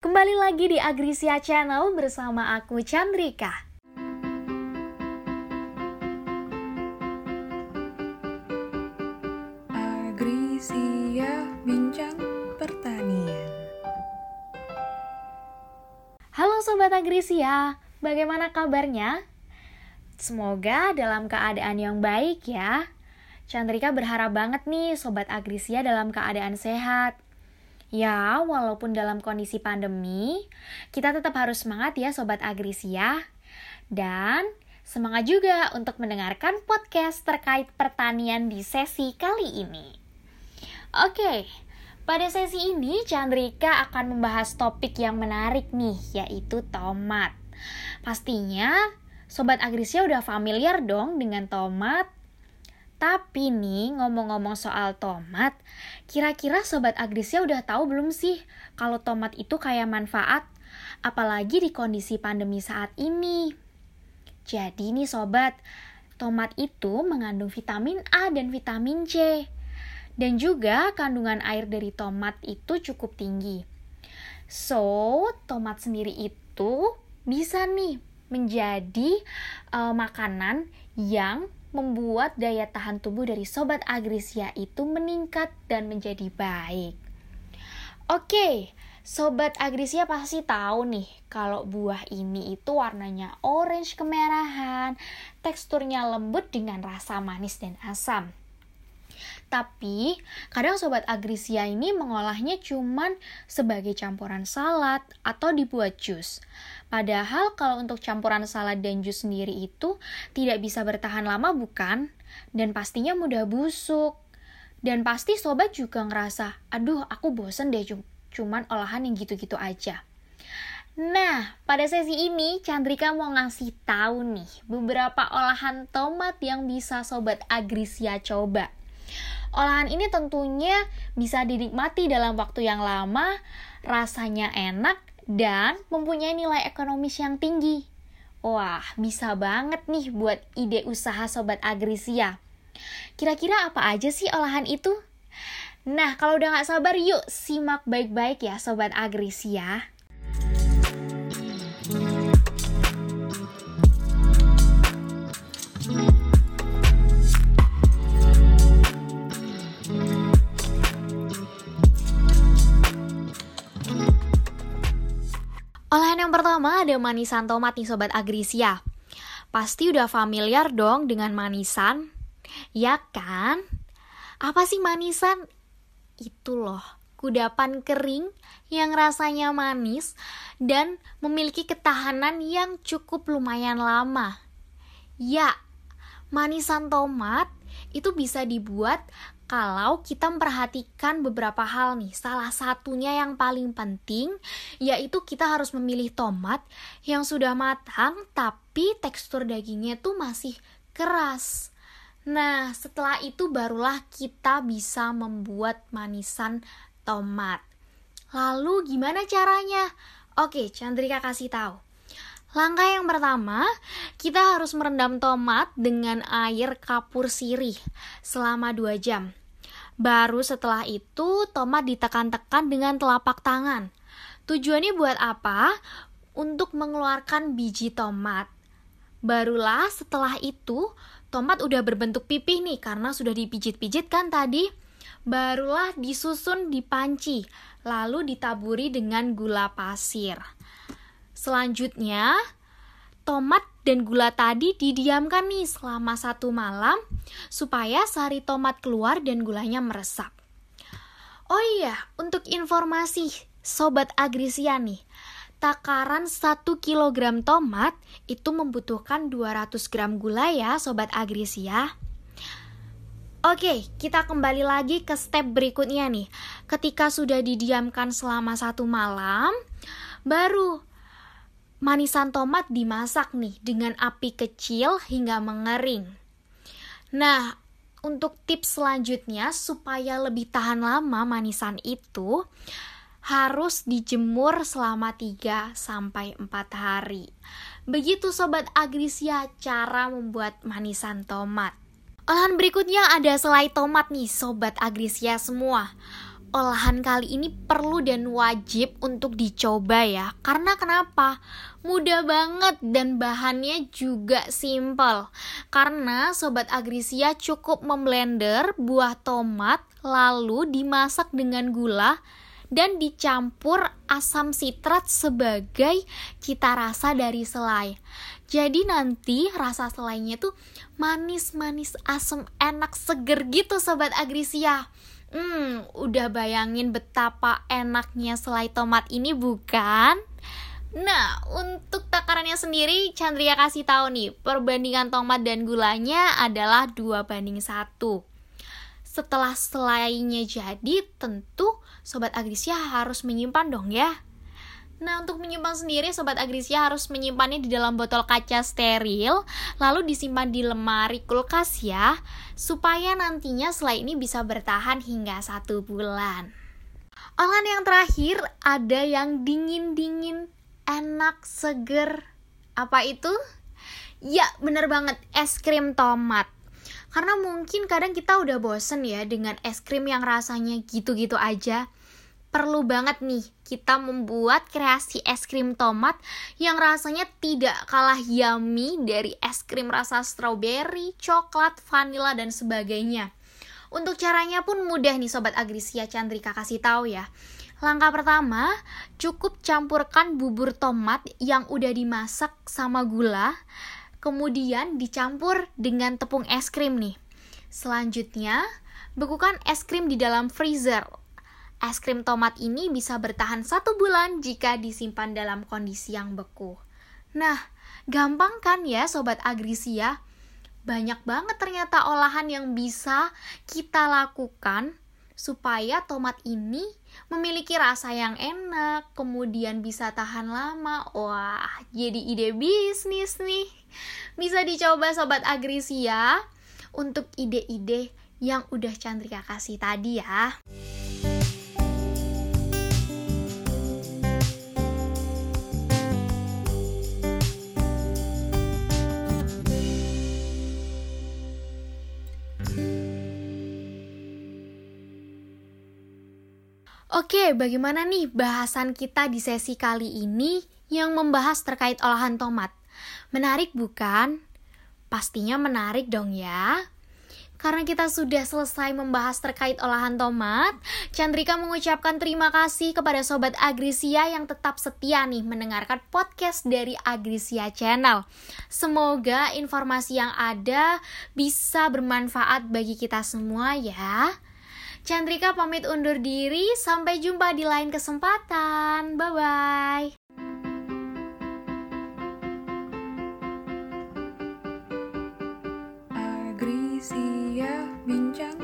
Kembali lagi di Agrisia Channel bersama aku Chandrika. Agrisia Bincang Pertanian Halo Sobat Agrisia, bagaimana kabarnya? Semoga dalam keadaan yang baik ya. Chandrika berharap banget nih Sobat Agrisia dalam keadaan sehat. Ya, walaupun dalam kondisi pandemi, kita tetap harus semangat ya Sobat Agrisia. Dan semangat juga untuk mendengarkan podcast terkait pertanian di sesi kali ini. Oke, pada sesi ini Chandrika akan membahas topik yang menarik nih, yaitu tomat. Pastinya Sobat Agrisia udah familiar dong dengan tomat. Tapi nih, ngomong-ngomong soal tomat, kira-kira Sobat Agrisia udah tahu belum sih kalau tomat itu kayak manfaat? Apalagi di kondisi pandemi saat ini. Jadi nih Sobat, tomat itu mengandung vitamin A dan vitamin C. Dan juga kandungan air dari tomat itu cukup tinggi. So, tomat sendiri itu bisa nih menjadi uh, makanan yang membuat daya tahan tubuh dari sobat agrisia itu meningkat dan menjadi baik. Oke, sobat agrisia pasti tahu nih kalau buah ini itu warnanya orange kemerahan, teksturnya lembut dengan rasa manis dan asam. Tapi, kadang sobat agrisia ini mengolahnya cuman sebagai campuran salad atau dibuat jus. Padahal kalau untuk campuran salad dan jus sendiri itu tidak bisa bertahan lama bukan? Dan pastinya mudah busuk. Dan pasti sobat juga ngerasa, aduh aku bosen deh cuman olahan yang gitu-gitu aja. Nah, pada sesi ini Chandrika mau ngasih tahu nih beberapa olahan tomat yang bisa sobat agrisia coba. Olahan ini tentunya bisa dinikmati dalam waktu yang lama, rasanya enak, dan mempunyai nilai ekonomis yang tinggi. Wah, bisa banget nih buat ide usaha Sobat Agrisia. Kira-kira apa aja sih olahan itu? Nah, kalau udah gak sabar, yuk simak baik-baik ya Sobat Agrisia. Pertama ada manisan tomat nih Sobat Agrisia. Pasti udah familiar dong dengan manisan, ya kan? Apa sih manisan? Itu loh, kudapan kering yang rasanya manis dan memiliki ketahanan yang cukup lumayan lama. Ya, manisan tomat itu bisa dibuat kalau kita memperhatikan beberapa hal nih. Salah satunya yang paling penting yaitu kita harus memilih tomat yang sudah matang tapi tekstur dagingnya tuh masih keras. Nah, setelah itu barulah kita bisa membuat manisan tomat. Lalu gimana caranya? Oke, Chandrika kasih tahu. Langkah yang pertama, kita harus merendam tomat dengan air kapur sirih selama 2 jam. Baru setelah itu, tomat ditekan-tekan dengan telapak tangan. Tujuannya buat apa? Untuk mengeluarkan biji tomat. Barulah setelah itu, tomat udah berbentuk pipih nih karena sudah dipijit-pijit kan tadi. Barulah disusun di panci, lalu ditaburi dengan gula pasir. Selanjutnya, tomat dan gula tadi didiamkan nih selama satu malam supaya sari tomat keluar dan gulanya meresap. Oh iya, untuk informasi Sobat Agrisia nih, takaran 1 kg tomat itu membutuhkan 200 gram gula ya Sobat Agrisia. Oke, kita kembali lagi ke step berikutnya nih. Ketika sudah didiamkan selama satu malam, baru manisan tomat dimasak nih dengan api kecil hingga mengering. Nah, untuk tips selanjutnya supaya lebih tahan lama manisan itu harus dijemur selama 3 sampai 4 hari. Begitu sobat Agrisia cara membuat manisan tomat. Olahan berikutnya ada selai tomat nih sobat Agrisia semua. Olahan kali ini perlu dan wajib untuk dicoba ya. Karena kenapa? Mudah banget dan bahannya juga simple. Karena sobat Agrisia cukup memblender buah tomat lalu dimasak dengan gula dan dicampur asam sitrat sebagai cita rasa dari selai. Jadi nanti rasa selainya tuh manis-manis asam enak seger gitu sobat Agrisia. Hmm, udah bayangin betapa enaknya selai tomat ini bukan? Nah, untuk takarannya sendiri, Chandria kasih tahu nih, perbandingan tomat dan gulanya adalah 2 banding 1. Setelah selainya jadi, tentu Sobat Agrisia harus menyimpan dong ya. Nah, untuk menyimpan sendiri, Sobat Agrisia harus menyimpannya di dalam botol kaca steril, lalu disimpan di lemari kulkas ya, supaya nantinya selai ini bisa bertahan hingga satu bulan. Olahan yang terakhir, ada yang dingin-dingin, enak, seger. Apa itu? Ya, bener banget, es krim tomat. Karena mungkin kadang kita udah bosen ya dengan es krim yang rasanya gitu-gitu aja perlu banget nih kita membuat kreasi es krim tomat yang rasanya tidak kalah yummy dari es krim rasa strawberry, coklat, vanilla, dan sebagainya. Untuk caranya pun mudah nih Sobat Agrisia Chandrika kasih tahu ya. Langkah pertama, cukup campurkan bubur tomat yang udah dimasak sama gula, kemudian dicampur dengan tepung es krim nih. Selanjutnya, bekukan es krim di dalam freezer Es krim tomat ini bisa bertahan satu bulan jika disimpan dalam kondisi yang beku. Nah, gampang kan ya Sobat Agrisia? Banyak banget ternyata olahan yang bisa kita lakukan supaya tomat ini memiliki rasa yang enak, kemudian bisa tahan lama. Wah, jadi ide bisnis nih. Bisa dicoba Sobat Agrisia untuk ide-ide yang udah Chandrika kasih tadi ya. Oke, bagaimana nih bahasan kita di sesi kali ini yang membahas terkait olahan tomat? Menarik bukan? Pastinya menarik dong ya. Karena kita sudah selesai membahas terkait olahan tomat, Chandrika mengucapkan terima kasih kepada Sobat Agrisia yang tetap setia nih mendengarkan podcast dari Agrisia Channel. Semoga informasi yang ada bisa bermanfaat bagi kita semua ya. Chandrika pamit undur diri, sampai jumpa di lain kesempatan. Bye-bye. Bincang